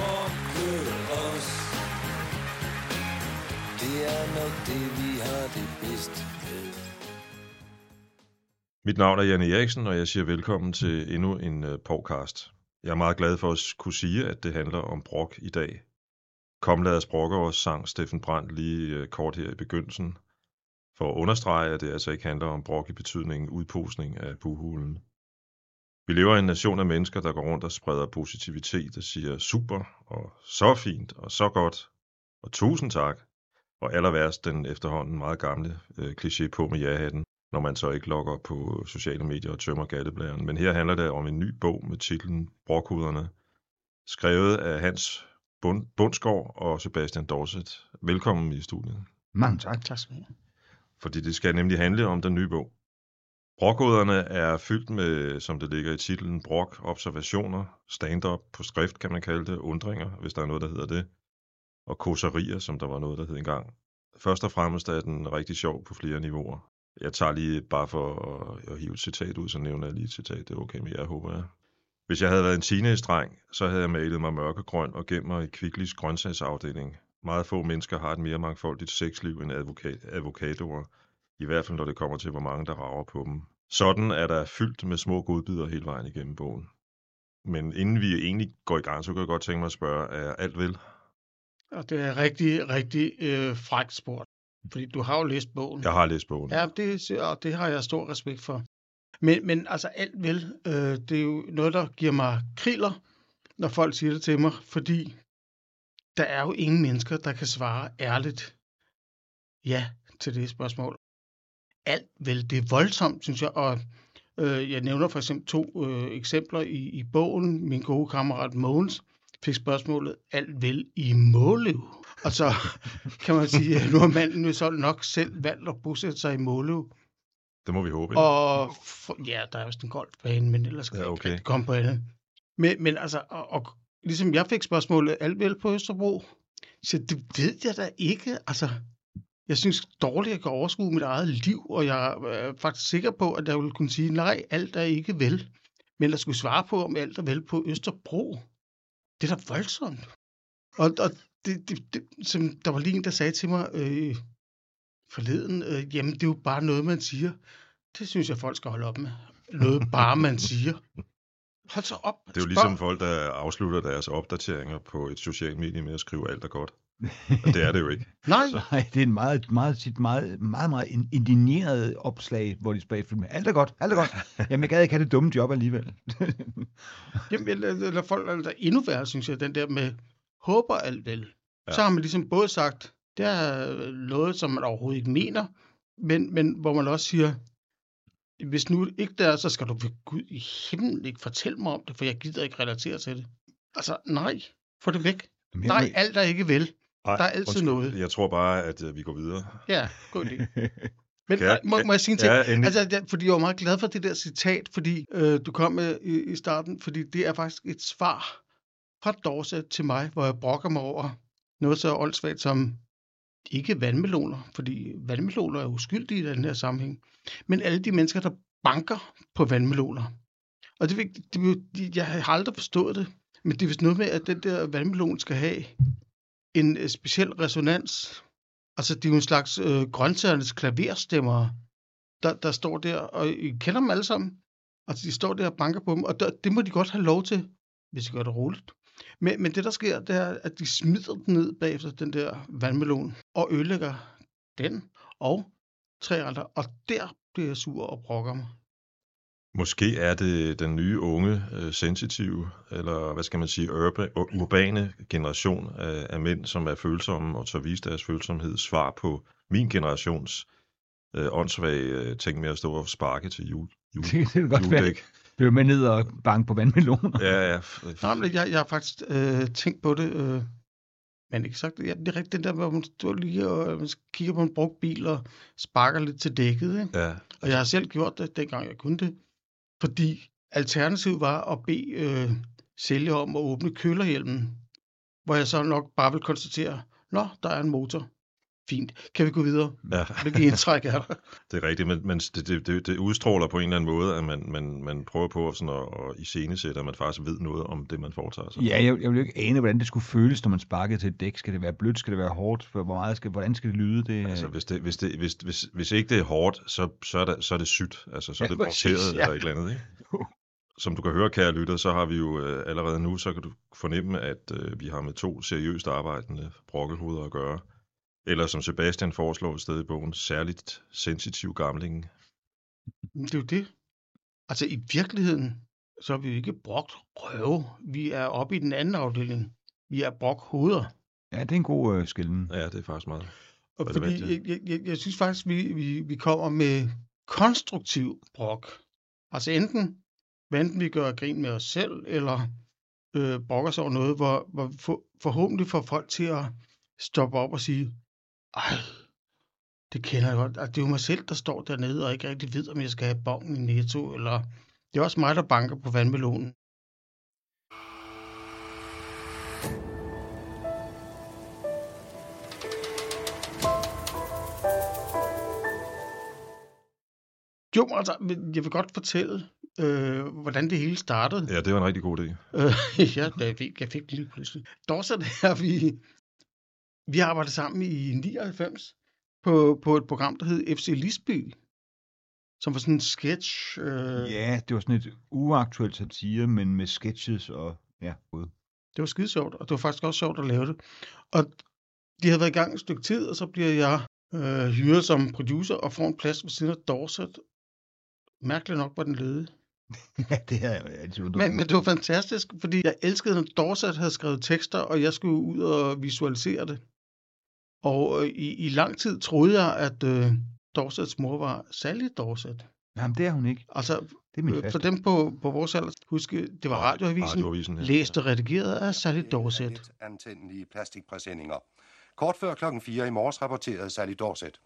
brokke os. Det er nok det, vi har det bedst med. Mit navn er Janne Eriksen, og jeg siger velkommen til endnu en uh, podcast. Jeg er meget glad for at kunne sige, at det handler om brok i dag. Kom lad os brokke os, sang Steffen Brandt lige uh, kort her i begyndelsen, for at understrege, at det altså ikke handler om brok i betydningen udposning af buhulen. Vi lever i en nation af mennesker, der går rundt og spreder positivitet og siger super, og så fint, og så godt, og tusind tak, og aller værst den efterhånden meget gamle øh, kliché på med ja-hatten, når man så ikke logger på sociale medier og tømmer gatteblæren. Men her handler det om en ny bog med titlen Brokhuderne, skrevet af Hans Bund, Bundsgaard og Sebastian Dorset. Velkommen i studiet. Mange tak. Tak skal du have. Fordi det skal nemlig handle om den nye bog. Brokoderne er fyldt med, som det ligger i titlen, brok, observationer, stand-up på skrift, kan man kalde det, undringer, hvis der er noget, der hedder det, og koserier, som der var noget, der hed engang. Først og fremmest er den rigtig sjov på flere niveauer. Jeg tager lige bare for at, at hive et citat ud, så nævner jeg lige et citat. Det er okay med jer, håber jeg. Hvis jeg havde været en teenage-dreng, så havde jeg malet mig mørkegrøn og gemt mig i Kvicklis grøntsagsafdeling. Meget få mennesker har et mere mangfoldigt sexliv end advokat, avocadoer, i hvert fald når det kommer til, hvor mange der rager på dem. Sådan er der fyldt med små godbidder hele vejen igennem bogen. Men inden vi egentlig går i gang, så kan jeg godt tænke mig at spørge, er alt vel? Og det er rigtig, rigtig øh, frækt spurgt. Fordi du har jo læst bogen. Jeg har læst bogen. Ja, det, og det har jeg stor respekt for. Men, men altså alt vel, øh, det er jo noget, der giver mig kriller, når folk siger det til mig, fordi der er jo ingen mennesker, der kan svare ærligt ja til det spørgsmål. Alt vel, det er voldsomt, synes jeg, og øh, jeg nævner for eksempel to øh, eksempler i, i bogen. Min gode kammerat Mogens fik spørgsmålet, alt vel i Måløv? Og så kan man sige, at nu har manden jo så nok selv valgt at bosætte sig i Måløv. Det må vi håbe. ikke? Og for, ja, der er jo sådan en golfbane, men ellers kan Ja, okay. ikke komme på andet. Men, men altså, og, og ligesom jeg fik spørgsmålet, alt vel på Østerbro? Så det ved jeg da ikke. Altså, jeg synes dårligt, jeg kan overskue mit eget liv, og jeg er faktisk sikker på, at jeg vil kunne sige, nej, alt er ikke vel. Men at skulle svare på, om alt er vel på Østerbro, det er da voldsomt. Og, og det, det, det, som der var lige en, der sagde til mig øh, forleden, øh, jamen det er jo bare noget, man siger. Det synes jeg, folk skal holde op med. Noget bare, man siger. Hold så op. Det er jo ligesom folk, der afslutter deres opdateringer på et socialt medie med at skrive alt er godt. Og det er det jo ikke. Nej, Nej, det er en meget, meget, sit meget, meget, meget in- indigneret opslag, hvor de spørger med, alt er godt, alt er godt. Jamen, jeg gad ikke have det dumme job alligevel. jamen, eller, eller folk er der endnu værre, synes jeg, den der med håber alt vel. Ja. Ja. Så har man ligesom både sagt, det er noget, som man overhovedet ikke mener, men, men hvor man også siger, hvis nu ikke der er, så skal du ved Gud i himlen ikke fortælle mig om det, for jeg gider ikke relatere til det. Altså, nej, få det væk. Jamen, Nej, alt er ikke vel. Ej, Der er altid undskyld. noget. Jeg tror bare, at øh, vi går videre. Ja, god idé. Men nej, må, må jeg sige en ting? Ja, endelig. Altså, jeg, fordi jeg var meget glad for det der citat, fordi øh, du kom med i, i starten, fordi det er faktisk et svar fra Dorset til mig, hvor jeg brokker mig over noget så åndssvagt som ikke vandmeloner, fordi vandmeloner er uskyldige i den her sammenhæng, men alle de mennesker, der banker på vandmeloner. Og det, det, er jo- de- jeg har aldrig forstået det, men det er vist noget med, at den der vandmelon skal have en øh, speciel resonans. Altså, det er jo en slags øh, grøntsagernes klaverstemmer, der, der står der, og I kender dem alle sammen. Altså, de står der og banker på dem, og der, det må de godt have lov til, hvis de gør det roligt. Men, men det, der sker, det er, at de smider den ned bagefter den der vandmelon, og ødelægger den og tre andre, og der bliver jeg sur og brokker mig. Måske er det den nye unge, øh, sensitive, eller hvad skal man sige, urba, ur- urbane generation af, af mænd, som er følsomme og tør vise deres følsomhed, svar på min generations øh, åndssvage øh, ting med at stå og sparke til jul, jul, Det kan det godt være. juledæk. Løb med ned og banke på vandmeloner. Ja, ja. Nej, men jeg, jeg har faktisk øh, tænkt på det, øh, men ikke sagt det. Ja, det er rigtigt, den der, hvor man står lige og øh, kigger på en brugt bil og sparker lidt til dækket. Ikke? ja. Og jeg har selv gjort det, dengang jeg kunne det. Fordi alternativet var at bede øh, sælger om at åbne kølerhjelmen. Hvor jeg så nok bare vil konstatere, nå, der er en motor. Fint. Kan vi gå videre? Ja, Hvilket indtræk er der? det er rigtigt, men, men det, det, det, det udstråler på en eller anden måde, at man, man, man prøver på sådan at, at iscenesætte, at man faktisk ved noget om det, man foretager sig. Ja, jeg, jeg vil jo ikke ane, hvordan det skulle føles, når man sparkede til et dæk. Skal det være blødt? Skal det være hårdt? Hvor meget skal, hvordan skal det lyde? Det, Altså, hvis, det, hvis, det, hvis, hvis, hvis ikke det er hårdt, så, så, er, det, så er det sydt. Altså, så er Ja, det præcis, monteret ja. eller et eller andet, ikke? Som du kan høre, kære lytter, så har vi jo øh, allerede nu, så kan du fornemme, at øh, vi har med to seriøst arbejdende brokkehoveder at gøre. Eller som Sebastian foreslår et sted i bogen, særligt sensitiv gamling. Men Det er jo det. Altså i virkeligheden, så er vi jo ikke brokt røve. Vi er oppe i den anden afdeling. Vi er brok hoveder. Ja, det er en god øh, skillen. Ja, det er faktisk meget. Og fordi jeg, jeg, jeg, jeg synes faktisk, vi, vi, vi kommer med konstruktiv brok. Altså enten, hvad enten vi gør grin med os selv, eller øh, brokker os over noget, hvor, hvor for, forhåbentlig får folk til at stoppe op og sige, ej, det kender jeg godt. Altså, det er jo mig selv, der står dernede, og ikke rigtig ved, om jeg skal have bongen i netto, eller det er også mig, der banker på vandmelonen. Jo, altså, jeg vil godt fortælle, øh, hvordan det hele startede. Ja, det var en rigtig god idé. Øh, ja, jeg fik, jeg fik det lige pludselig. Dorset er vi, vi har arbejdet sammen i 99 på, på et program, der hed FC Lisby, som var sådan en sketch. Øh, Ja, det var sådan et uaktuelt satire, men med sketches og ja, både. Det var skide sjovt, og det var faktisk også sjovt at lave det. Og de havde været i gang et stykke tid, og så bliver jeg øh, hyret som producer og får en plads ved siden af Dorset. Mærkeligt nok var den ledig. Ja, det jeg altid Men, men det var fantastisk, fordi jeg elskede, når Dorset havde skrevet tekster, og jeg skulle ud og visualisere det. Og øh, i, i lang tid troede jeg, at øh, Dorsets mor var Sally Dorset. Jamen, det er hun ikke. Altså, Det er min øh, for dem på, på vores alder, huske, det var radioavisen, Radioavisen, ja. læst og redigeret af Sally Dorset. Antændelige plastikpræsendinger. Kort før klokken 4 i morges rapporterede Sally Dorset.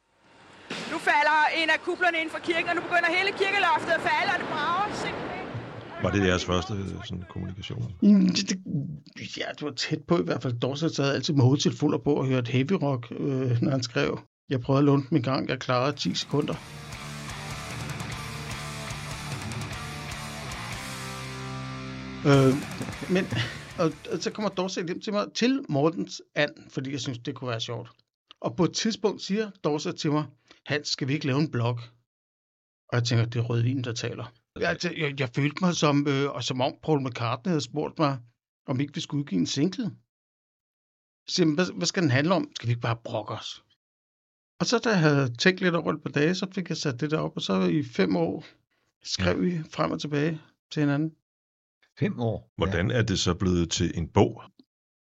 Nu falder en af kublerne ind fra kirken, og nu begynder hele kirkeloftet at falde, og det brager simpelthen. Var det jeres første sådan, kommunikation? Mm, det, det, ja, det var tæt på i hvert fald. Dorset sad altid med hovedtelefoner på og hørte heavy rock, øh, når han skrev. Jeg prøvede at låne dem en gang, jeg klarede 10 sekunder. Øh, men og, og så kommer Dorset hjem til mig til Mortens and, fordi jeg synes, det kunne være sjovt. Og på et tidspunkt siger Dorset til mig, Hans, skal vi ikke lave en blog? Og jeg tænker, det er rødvin, der taler. Jeg, jeg, jeg følte mig som, øh, og som om Paul McCartney havde spurgt mig, om ikke vi skulle udgive en single. Så siger, jeg, hvad, hvad skal den handle om? Skal vi ikke bare brokke os? Og så da jeg havde tænkt lidt over det på dage, så fik jeg sat det der op, og så i fem år skrev vi frem og tilbage til hinanden. Fem år. Hvordan er det så blevet til en bog?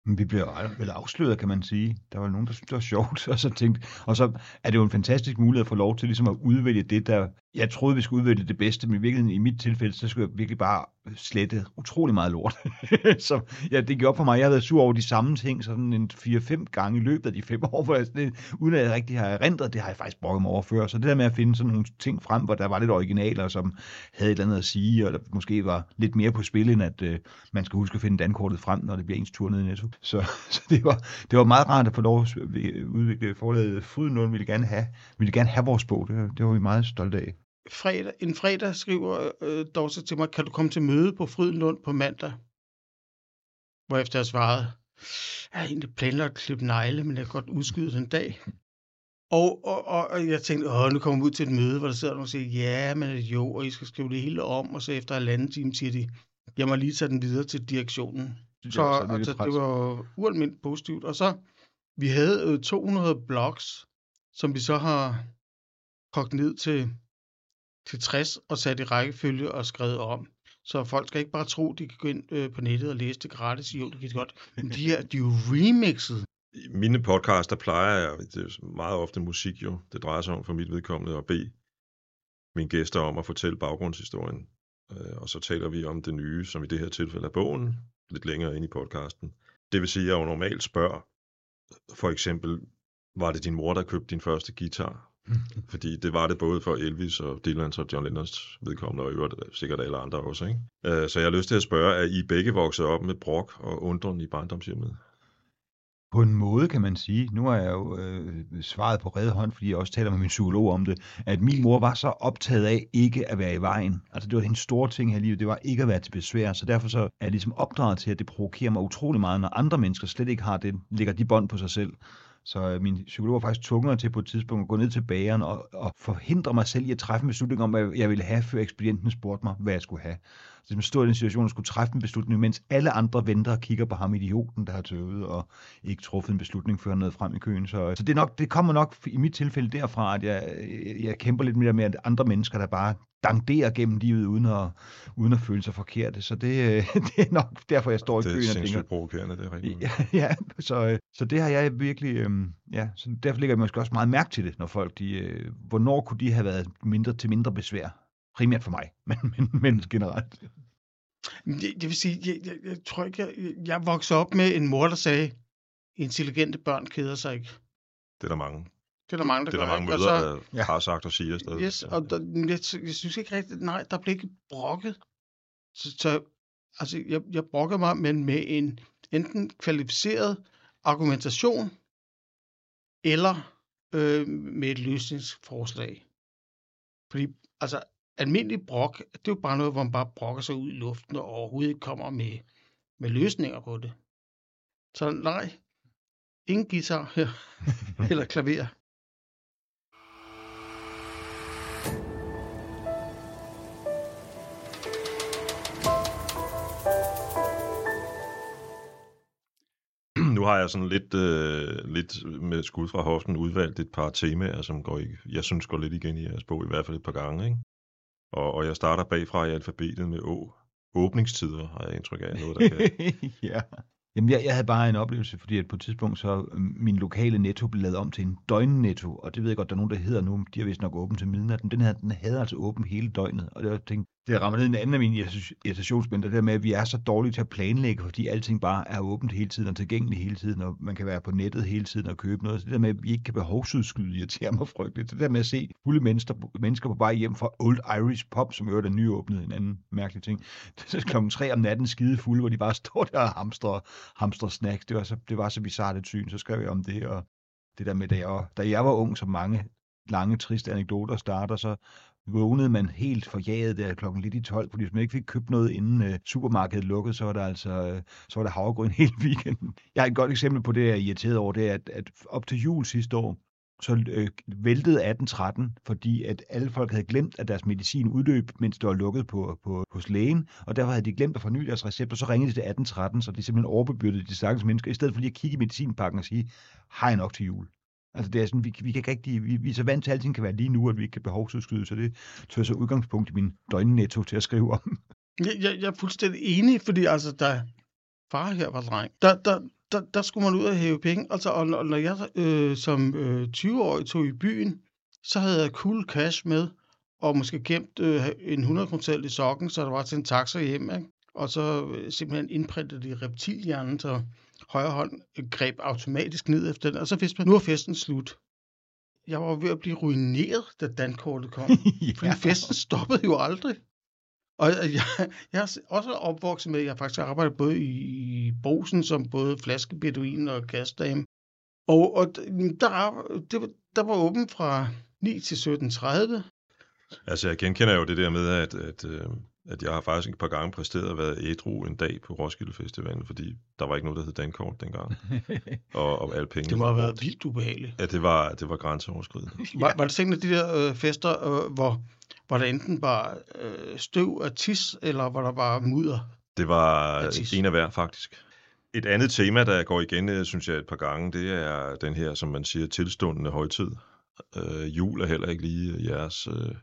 Men vi blev vel- vel afsløret, kan man sige. Der var nogen, der syntes, det var sjovt, og så tænkte, og så er det jo en fantastisk mulighed at få lov til ligesom at udvælge det, der, jeg troede, vi skulle udvælge det bedste, men i virkeligheden, i mit tilfælde, så skulle jeg virkelig bare slette utrolig meget lort. så ja, det gik op for mig, jeg havde været sur over de samme ting, sådan en 4-5 gange i løbet af de fem år, hvor jeg sådan, uden at jeg rigtig har erindret, det har jeg faktisk brugt mig over før. Så det der med at finde sådan nogle ting frem, hvor der var lidt originaler, som havde et eller andet at sige, og der måske var lidt mere på spil, end at øh, man skal huske at finde dankortet frem, når det bliver ens tur ned i Netto. Så, så det, var, det var meget rart at få lov at udvikle forlaget. Frydenlund ville gerne have, ville gerne have vores bog. Det, det var vi meget stolte af. Fredag, en fredag skriver øh, Dorset til mig, kan du komme til møde på Frydenlund på mandag? Hvorefter jeg svarede, jeg har egentlig planlagt at klippe negle, men jeg kan godt udskyde den dag. Og, og, og, jeg tænkte, åh, nu kommer vi ud til et møde, hvor der sidder nogen og siger, ja, men jo, og I skal skrive det hele om, og så efter halvanden time siger de, jeg må lige tage den videre til direktionen. Det Så var så lidt altså, det var ualmindeligt positivt. Og så, vi havde øh, 200 blogs, som vi så har kogt ned til, til 60 og sat i rækkefølge og skrevet om. Så folk skal ikke bare tro, de kan gå ind øh, på nettet og læse det gratis. Jo, det kan de godt. Men de her, de er jo remixet. I mine podcaster plejer jeg, det er meget ofte musik jo, det drejer sig om for mit vedkommende at bede mine gæster om at fortælle baggrundshistorien. Øh, og så taler vi om det nye, som i det her tilfælde er bogen, lidt længere ind i podcasten. Det vil sige, at jeg jo normalt spørger, for eksempel, var det din mor, der købte din første guitar? Fordi det var det både for Elvis og Dylan og John Lennons vedkommende, og i øvrigt sikkert alle andre også. Ikke? Øh, så jeg har lyst til at spørge, er I begge vokset op med brok og undren i barndomshjemmet? På en måde, kan man sige. Nu har jeg jo øh, svaret på redde hånd, fordi jeg også taler med min psykolog om det, at min mor var så optaget af ikke at være i vejen. Altså det var en stor ting her i livet, det var ikke at være til besvær. Så derfor så er jeg ligesom opdraget til, at det provokerer mig utrolig meget, når andre mennesker slet ikke har det, lægger de bånd på sig selv. Så øh, min psykolog var faktisk tvunget til på et tidspunkt at gå ned til bageren og, og forhindre mig selv i at træffe en beslutning om, hvad jeg ville have, før ekspedienten spurgte mig, hvad jeg skulle have. Så jeg stod i den situation, at skulle træffe en beslutning, mens alle andre venter og kigger på ham, idioten, der har tøvet og ikke truffet en beslutning, før han nåede frem i køen. Så, så det, er nok, det kommer nok i mit tilfælde derfra, at jeg, jeg kæmper lidt mere med at andre mennesker, der bare dangderer gennem livet, uden at, uden at føle sig forkerte. Så det, det er nok derfor, jeg står i køen Det er og tænker, sindssygt provokerende, det er rigtigt. Ja, ja så, øh, så det har jeg virkelig, øhm, ja, så derfor lægger jeg måske også meget mærke til det, når folk, de, øh, hvornår kunne de have været mindre til mindre besvær? Primært for mig, men, men, men generelt. Det, det vil sige, jeg, jeg, jeg tror ikke, jeg, jeg voksede op med en mor, der sagde, intelligente børn keder sig ikke. Det er der mange. Det er der mange, der Det er der gør, mange så- der Ja. har sagt og siger stadig. Yes, og der, jeg, jeg synes ikke rigtigt, nej, der blev ikke brokket. Så, så altså, jeg, jeg brokker mig, men med en enten kvalificeret argumentation, eller øh, med et løsningsforslag. Fordi, altså, almindelig brok, det er jo bare noget, hvor man bare brokker sig ud i luften, og overhovedet ikke kommer med, med løsninger på det. Så nej, ingen guitar her, eller klaver. Nu har jeg sådan lidt, øh, lidt med skud fra hoften udvalgt et par temaer, som går, i, jeg synes går lidt igen i jeres bog, i hvert fald et par gange. Ikke? Og, og jeg starter bagfra i alfabetet med Å. Åbningstider har jeg indtryk af noget, der kan. ja. Jamen, jeg, jeg havde bare en oplevelse, fordi at på et tidspunkt så øh, min lokale netto blev lavet om til en døgnnetto, og det ved jeg godt, der er nogen, der hedder nu, de har vist nok åbent til midnat, men den her, den havde altså åben hele døgnet, og jeg tænkte, det rammer ned i en anden af mine irritationsmænd, det der med, at vi er så dårlige til at planlægge, fordi alting bare er åbent hele tiden og tilgængeligt hele tiden, og man kan være på nettet hele tiden og købe noget. Så det der med, at vi ikke kan behovsudskyde, irriterer mig frygteligt. Det der med at se fulde mennesker, mennesker på vej hjem fra Old Irish Pop, som jo øvrigt er nyåbnet, en anden mærkelig ting. Det er klokken tre om natten skide fulde, hvor de bare står der og hamstrer, hamstrer snacks. Det var så, det var så bizarrt et syn, så skrev jeg om det, og det der med, da jeg, da jeg var ung, som mange lange, triste anekdoter starter, så vågnede man helt forjaget der klokken lidt i 12, fordi hvis man ikke fik købt noget, inden øh, supermarkedet lukkede, så var der altså øh, så var der havregryn hele weekenden. Jeg har et godt eksempel på det, jeg er irriteret over, det er, at, at op til jul sidste år, så øh, væltede 1813, fordi at alle folk havde glemt, at deres medicin udløb, mens det var lukket på, på, hos lægen, og derfor havde de glemt at forny deres recept, og så ringede de til 1813, så de simpelthen overbebyrdede de stakkels mennesker, i stedet for lige at kigge i medicinpakken og sige, har jeg nok til jul? Altså det er sådan, vi, vi kan ikke rigtig, vi, vi er så vant til, at alting kan være lige nu, at vi ikke kan behovsudskyde, så det tør jeg så udgangspunkt i min døgnnetto til at skrive om. Jeg, jeg, jeg er fuldstændig enig, fordi altså, da far her var dreng, der, der, der, der skulle man ud og hæve penge. Altså, og når, når jeg øh, som øh, 20-årig tog i byen, så havde jeg cool cash med, og måske gemt øh, en 100 kroner i sokken, så der var til en taxa hjem, ikke? Og så øh, simpelthen indprintet i reptilhjernen, så højre hånd greb automatisk ned efter den, og så vidste man, nu er festen slut. Jeg var ved at blive ruineret, da dankortet kom. Fordi festen stoppede jo aldrig. Og jeg, jeg er også opvokset med, at jeg faktisk har arbejdet både i, i brusen som både flaskebeduin og gasdame. Og, og der, er- det, var- der var åben fra 9 til 17.30. Altså, jeg genkender jo det der med, at, at, øh, at jeg har faktisk et par gange præsteret at være ædru en dag på Roskilde Festivalen, fordi der var ikke noget, der hed Dankort dengang. og, og alle pengene. Det må have var været vildt ubehageligt. Ja, det var, det var grænseoverskridende. Var, var det sådan af de der øh, fester, øh, hvor, hvor der enten bare øh, støv af tis, eller var der bare mudder? Det var Præcis. en af hver, faktisk. Et andet tema, der går igen, øh, synes jeg, et par gange, det er den her, som man siger, tilstundende højtid. Øh, jul er heller ikke lige øh, jeres øh,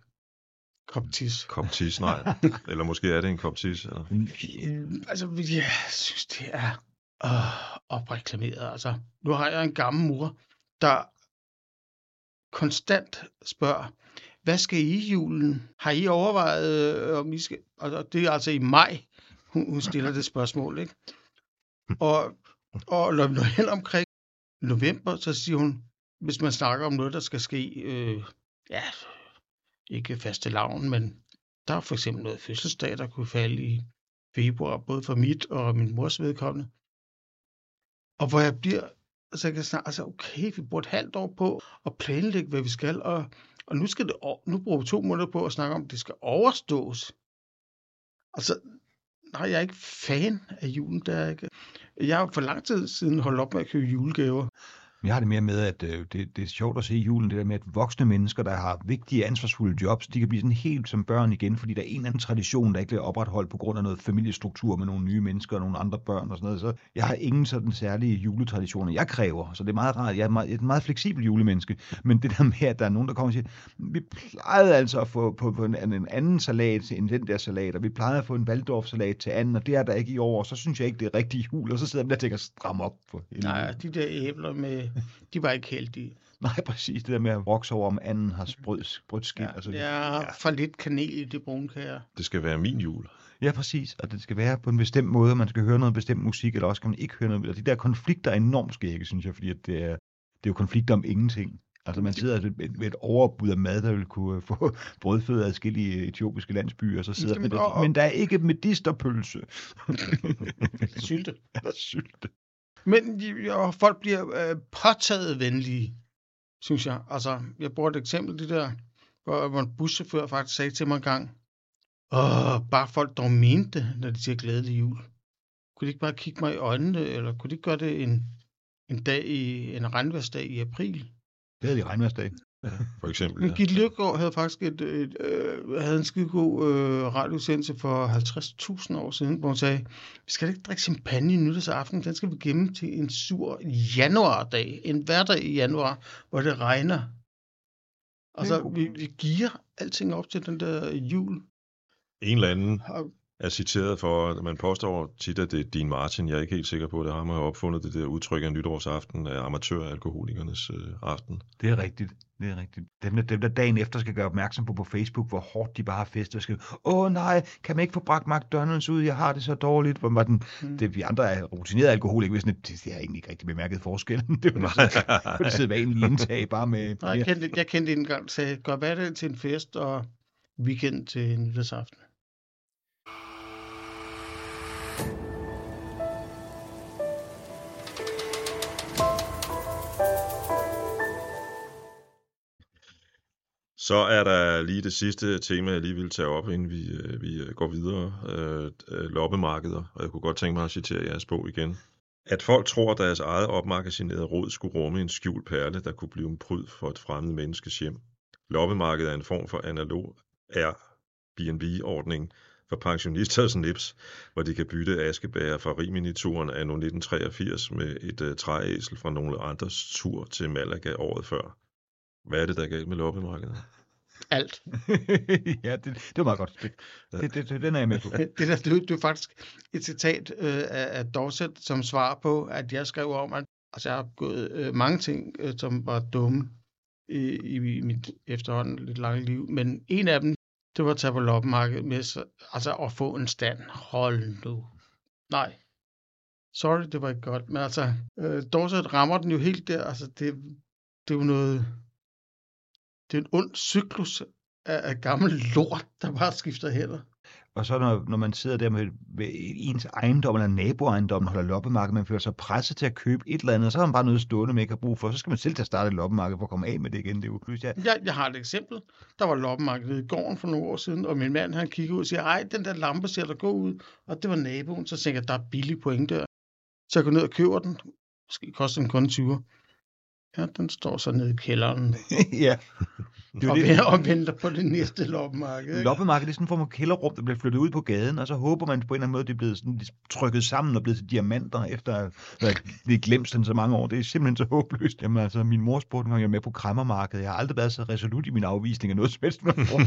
Kop tis. kop tis, nej. eller måske er det en kop tis. Eller? Øh, altså, jeg synes, det er øh, opreklameret. Altså, nu har jeg en gammel mor, der konstant spørger, hvad skal I i julen? Har I overvejet, øh, om I skal... Og det er altså i maj, hun, hun stiller det spørgsmål, ikke? Og, og når vi når hen omkring november, så siger hun, hvis man snakker om noget, der skal ske, øh, ja, ikke faste lavn, men der er for eksempel noget fødselsdag, der kunne falde i februar, både for mit og min mors vedkommende. Og hvor jeg bliver så jeg kan snart, altså okay, vi bruger et halvt år på at planlægge, hvad vi skal, og, og nu, skal det, nu bruger vi to måneder på at snakke om, at det skal overstås. Altså, nej, jeg er ikke fan af julen, der er ikke. Jeg har for lang tid siden holdt op med at købe julegaver. Jeg har det mere med, at øh, det, det er sjovt at se i julen, det der med, at voksne mennesker, der har vigtige, ansvarsfulde jobs, de kan blive sådan helt som børn igen, fordi der er en eller anden tradition, der ikke bliver opretholdt på grund af noget familiestruktur med nogle nye mennesker og nogle andre børn og sådan noget. Så jeg har ingen sådan særlige juletraditioner, jeg kræver, så det er meget rart. Jeg er meget, et meget fleksibel julemenneske, men det der med, at der er nogen, der kommer og siger, vi plejede altså at få på, på en, en anden salat end den der salat, og vi plejede at få en Waldorf-salat til anden, og det er der ikke i år, og så synes jeg ikke, det er rigtig jul, og så sidder jeg der og tænker, stram op for helvede. Nej, de der æbler med, de var ikke heldige. Nej, præcis. Det der med at vokse over, om anden har sprød, sprødt skin. Ja, altså, det er for lidt kanel i det brune kager. Det skal være min jul. ja, præcis. Og det skal være på en bestemt måde. Man skal høre noget bestemt musik, eller også kan man ikke høre noget. Og de der konflikter er enormt skægge, synes jeg, fordi at det, er, det er jo konflikter om ingenting. Altså man sidder ved ved et overbud af mad, der vil kunne få brødføde adskillige etiopiske landsbyer, og så sidder man der, men der er ikke medisterpølse. Sylte. Eller sylte. Men de- og folk bliver øh, påtaget venlige, synes jeg. Altså, jeg bruger et eksempel, det der, hvor, hvor en buschauffør faktisk sagde til mig en gang, Åh, bare folk dog mente det, når de siger glædelig jul. Kunne de ikke bare kigge mig i øjnene, eller kunne de ikke gøre det en, en dag i, en regnværsdag i april? Glædelig regnværsdag. For eksempel. Men. Gitte Løkgaard havde faktisk et, et, øh, havde en skide god øh, radiosendelse for 50.000 år siden, hvor hun sagde, vi skal ikke drikke champagne nytårsaften, den skal vi gemme til en sur januardag, en hverdag i januar, hvor det regner. Altså, god vi, vi giver alting op til den der jul. En eller anden Og er citeret for, at man påstår tit, at det er Dean Martin. Jeg er ikke helt sikker på, at det har man opfundet det der udtryk af nytårsaften af amatøralkoholikernes øh, aften. Det er rigtigt. Det er rigtigt. Dem der, dem, der dagen efter skal gøre opmærksom på på Facebook, hvor hårdt de bare har festet og skrive, åh nej, kan man ikke få bragt McDonald's ud? Jeg har det så dårligt. Hvor var den, Mm. det, vi andre er rutinerede alkoholikere, hvis sådan, et, det, det har egentlig ikke rigtig bemærket forskellen. Det var det, det sædvanlige indtag, bare med... nej, jeg kendte, jeg kendte en gang, sagde, gør hverdag til en fest, og weekend til nytårsaften. Så er der lige det sidste tema, jeg lige vil tage op, inden vi, øh, vi øh, går videre. Øh, øh, loppemarkeder, og jeg kunne godt tænke mig at citere jeres bog igen. At folk tror, at deres eget opmagasinerede råd skulle rumme en skjult perle, der kunne blive en pryd for et fremmed menneskes hjem. Loppemarkedet er en form for analog Airbnb-ordning for pensionisters nips, hvor de kan bytte askebæger fra Rimini-turen af 1983 med et uh, trææsel fra nogle andres tur til Malaga året før. Hvad er det, der er galt med loppemarkedet? Alt. ja, det, det var meget godt. Det, det, det, det, den er jeg med på. Det, der, det, det er faktisk et citat øh, af, af Dorset, som svar på, at jeg skrev om, at altså, jeg har gået øh, mange ting, øh, som var dumme i, i mit efterhånden lidt lange liv, men en af dem, det var at tage på loppemarkedet med, så, altså at få en stand. Hold nu. Nej. Sorry, det var ikke godt, men altså, øh, Dorset rammer den jo helt der, altså det, det er jo noget, det er en ond cyklus af, af gammel lort, der bare skifter hænder. Og så når, når man sidder der med, med ens ejendom eller naboejendom, holder loppemarked, man føler sig presset til at købe et eller andet, så har man bare noget stående, man ikke har brug for, så skal man selv til at starte loppemarked for at komme af med det igen. Det er jo pludselig, ja, Jeg, jeg har et eksempel. Der var loppemarkedet i gården for nogle år siden, og min mand han kigger ud og siger, ej, den der lampe ser der god ud, og det var naboen. Så tænker jeg, der er billig point der. Så jeg går ned og køber den. Måske koster den kun 20. Ja, den står så nede i kælderen ja. Det er og, det, og venter på det næste loppemarked. ikke? Loppemarked det er sådan en form for kælderrum, der bliver flyttet ud på gaden, og så håber man på en eller anden måde, det er blevet sådan lidt trykket sammen og blevet til diamanter, efter at have været glemt sådan så mange år. Det er simpelthen så håbløst. Jamen altså, min mor spurgte om jeg er med på kræmmermarkedet. Jeg har aldrig været så resolut i min afvisning af noget som helst.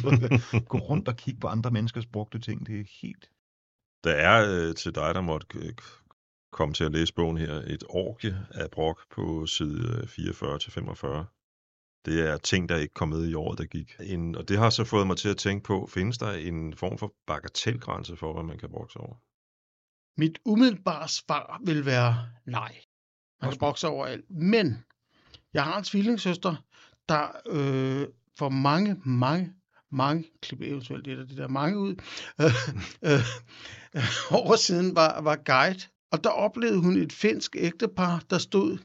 Gå rundt og kigge på andre menneskers brugte ting. Det er helt... Der er øh, til dig, der måtte øh, komme til at læse bogen her, et orgie af brok på side 44-45. Det er ting, der ikke kom med i året, der gik. En, og det har så fået mig til at tænke på, findes der en form for bagatelgrænse for, hvad man kan brokse over? Mit umiddelbare svar vil være nej. Man kan brokse over alt. Men jeg har en tvillingssøster, der øh, for mange, mange, mange, klip eventuelt et af de der mange ud, øh, øh, øh, år siden var, var guide. Og der oplevede hun et finsk ægtepar, der stod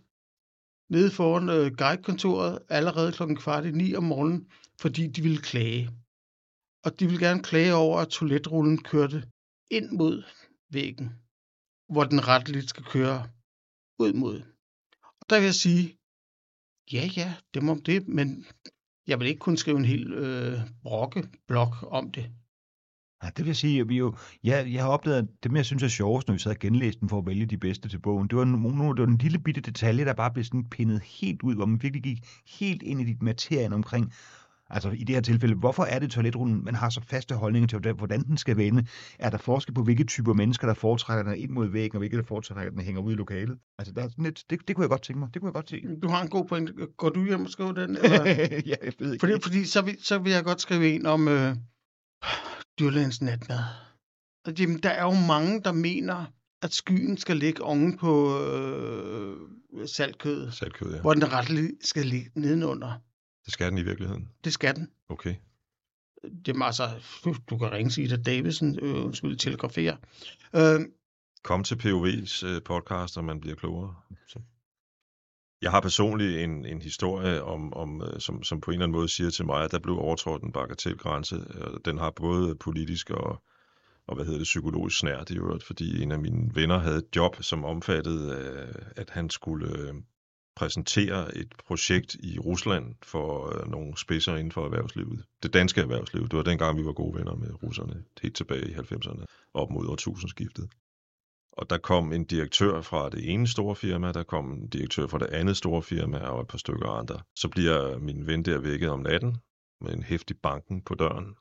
nede foran øh, guidekontoret allerede klokken kvart i ni om morgenen, fordi de ville klage. Og de ville gerne klage over, at toiletrullen kørte ind mod væggen, hvor den retteligt skal køre ud mod. Og der vil jeg sige, ja, ja, det må det, men jeg vil ikke kunne skrive en hel øh, brokkeblok om det. Ja, det vil jeg sige, at vi jo, ja, jeg har opdaget, at det, jeg synes er sjovest, når vi sad og genlæste den for at vælge de bedste til bogen, det var, nogle, det var en lille bitte detalje, der bare blev sådan pindet helt ud, hvor man virkelig gik helt ind i dit materien omkring, altså i det her tilfælde, hvorfor er det toiletrullen, man har så faste holdninger til, hvordan den skal vende? Er der forskel på, hvilke typer mennesker, der foretrækker den ind mod væggen, og hvilke der foretrækker den hænger ud i lokalet? Altså, der er sådan lidt, det, det kunne jeg godt tænke mig. Det kunne jeg godt se. Du har en god point. Går du hjem og skriver den? Eller? ja, jeg ved ikke. Fordi, fordi så, vil, så vil jeg godt skrive en om øh, dyrlægens natmad. Og jamen, der er jo mange, der mener, at skyen skal ligge oven på øh, saltkødet, Saltkød, ja. hvor den retteligt skal ligge nedenunder. Det skal den i virkeligheden. Det skal den. Okay. Jamen altså, du kan ringe Sita Davidsen, øh, undskyld, telegrafere. Øh, Kom til POV's øh, podcast, og man bliver klogere. Så. Jeg har personligt en, en historie, om, om, øh, som, som på en eller anden måde siger til mig, at der blev overtrådt en bagatelgrænse. Den har både politisk og, og hvad hedder det, psykologisk snært i øvrigt, fordi en af mine venner havde et job, som omfattede, øh, at han skulle øh, præsentere et projekt i Rusland for nogle spidser inden for erhvervslivet. Det danske erhvervsliv. Det var dengang, vi var gode venner med russerne, helt tilbage i 90'erne, op mod årtusindskiftet. Og der kom en direktør fra det ene store firma, der kom en direktør fra det andet store firma og et par stykker andre. Så bliver min ven der vækket om natten med en hæftig banken på døren.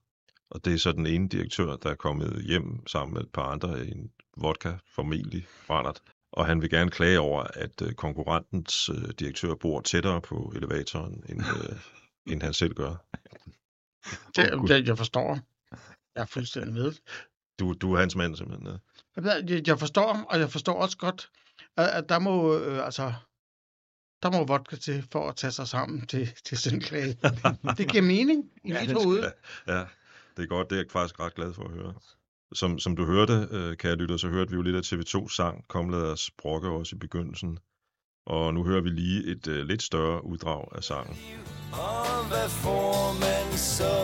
Og det er så den ene direktør, der er kommet hjem sammen med et par andre i en vodka, formentlig brændert. Og han vil gerne klage over, at øh, konkurrentens øh, direktør bor tættere på elevatoren, end, øh, end han selv gør. det, det, jeg forstår. Jeg er fuldstændig med. Du, du er hans mand simpelthen. ja. Jeg, jeg forstår, og jeg forstår også godt, at, at der må, øh, altså, der må vodka til for at tage sig sammen til, til sådan klage. det giver mening i Ja, mit det hoved. Ja, det er godt. Det er jeg faktisk ret glad for at høre. Som, som du hørte, øh, kære lytter, så hørte vi jo lidt af TV2 sang, Kom lad os brokke også i begyndelsen. Og nu hører vi lige et øh, lidt større uddrag af sangen. Og hvad får man så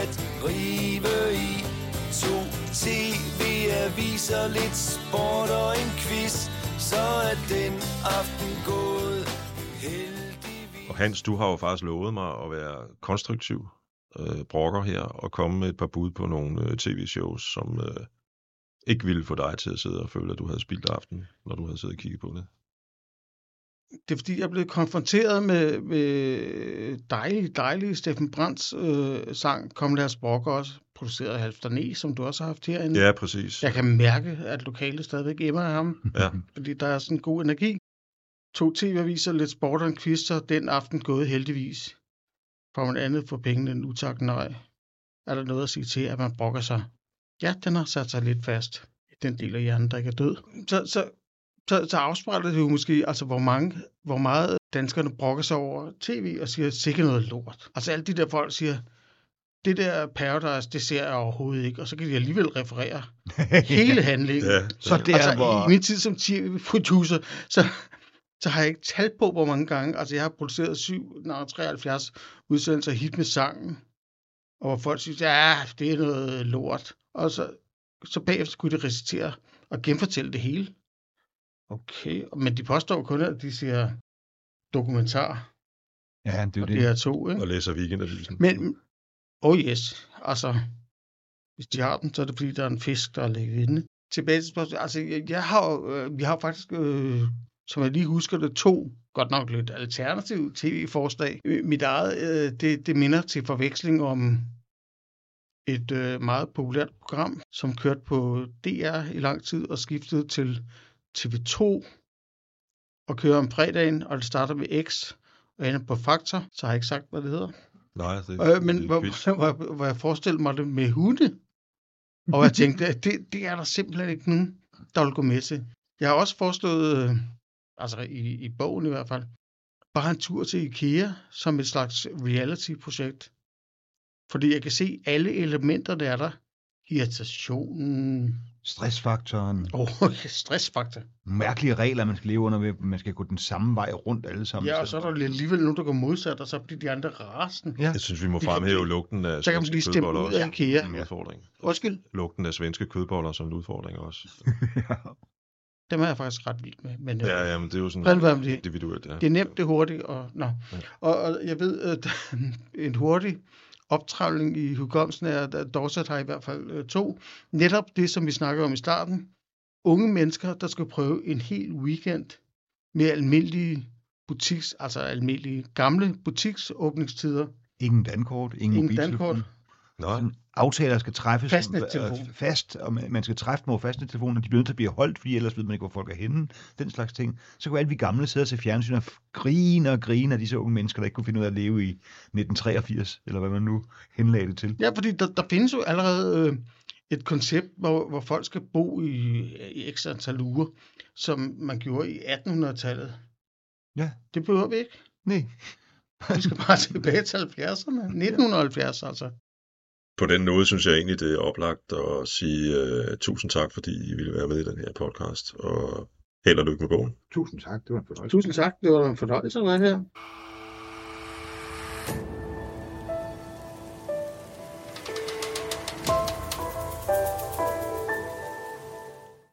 at rive i? To tv-aviser, lidt sport og en quiz. Så er den aften gået heldigvis. Og Hans, du har jo faktisk lovet mig at være konstruktiv øh, brokker her, og komme med et par bud på nogle øh, tv-shows, som øh, ikke ville få dig til at sidde og føle, at du havde spildt aften, når du havde siddet og kigget på det. Det er fordi, jeg blev konfronteret med, med dejlig, dejlig Steffen Brands øh, sang, Kom lad os brokke os, produceret af Halvdan E., som du også har haft herinde. Ja, præcis. Jeg kan mærke, at lokalet stadigvæk emmer af ham, Ja. fordi der er sådan en god energi. To tv-aviser, lidt sport og en quiz, så den aften gået heldigvis. Får man andet for pengene end utak nej. Er der noget at sige til, at man brokker sig? Ja, den har sat sig lidt fast i den del af hjernen, der ikke er død. Så, så, så, så afspejler det jo måske, altså hvor, mange, hvor meget danskerne brokker sig over tv og siger, sikkert noget lort. Altså alle de der folk siger, det der Paradise, det ser jeg overhovedet ikke, og så kan de alligevel referere hele handlingen. Ja, Så det er, altså, hvor... i min tid som tv-producer, så, så har jeg ikke talt på, hvor mange gange. Altså, jeg har produceret 7, nej, 73 udsendelser af hit med sangen, og hvor folk synes, ja, det er noget lort. Og så, så bagefter skulle de recitere og genfortælle det hele. Okay, men de påstår kun, at de siger dokumentar, Ja, det er jo og det. er to, ikke? og læser weekendavisen. Men, oh yes, altså, hvis de har den, så er det fordi, der er en fisk, der er ligget inde. Tilbage til spørgsmålet, altså, jeg, jeg har, øh, vi har faktisk, øh, som jeg lige husker det, to, godt nok lidt alternative tv-forslag. Øh, mit eget, øh, det, det minder til forveksling om et øh, meget populært program, som kørte på DR i lang tid og skiftede til TV2 og kører om fredagen, og det starter med X og ender på Faktor, så har jeg ikke sagt, hvad det hedder. Nej, det, Øh, det men er hvor, hvor, hvor jeg forestillede mig det med hunde. Og jeg tænkte, at det, det er der simpelthen ikke nogen, der vil gå med til. Jeg har også foreslået, øh, altså i, i bogen i hvert fald, bare en tur til IKEA som et slags reality-projekt. Fordi jeg kan se, alle elementer, der er der, irritationen, Stressfaktoren. oh, stressfaktor. Mærkelige regler, man skal leve under, ved, man skal gå den samme vej rundt alle sammen. Ja, og så er der alligevel nogen, der går modsat, og så bliver de andre rasen. Ja. Jeg synes, vi må kan fremhæve blive- lugten af Så kan man stemt kødboller ud også af IKEA. som en udfordring. Undskyld, Lugten af svenske kødboller som en udfordring også. dem er jeg faktisk ret vild med. Men øh, Ja, jamen, det er jo sådan det. individuelt, ja. Det er nemt, det er hurtigt, og, nå. Ja. og, og jeg ved, at en hurtig optrævling i hukommelsen er, at Dorset har i hvert fald øh, to. Netop det, som vi snakkede om i starten. Unge mennesker, der skal prøve en hel weekend med almindelige butiks, altså almindelige gamle butiksåbningstider. Ingen dankort, ingen, Ingen dankort. Nå, aftaler skal træffes Fastnettelefon. øh, fast, og man skal træffe dem over fastnettelefonen, og de bliver nødt til at blive holdt, fordi ellers ved man ikke, hvor folk er henne. Den slags ting. Så kunne alle vi gamle sidde og se fjernsyn og grine og grine af disse unge mennesker, der ikke kunne finde ud af at leve i 1983, eller hvad man nu henlagde det til. Ja, fordi der, der findes jo allerede øh, et koncept, hvor, hvor folk skal bo i, i x antal uger, som man gjorde i 1800-tallet. Ja. Det behøver vi ikke. Nej. Vi skal bare tilbage til 70'erne. 1970 altså på den måde synes jeg egentlig, det er oplagt at sige uh, tusind tak, fordi I ville være med i den her podcast, og held og lykke med bogen. Tusind tak, det var en fornøjelse. Tusind tak, det var en fornøjelse at være her.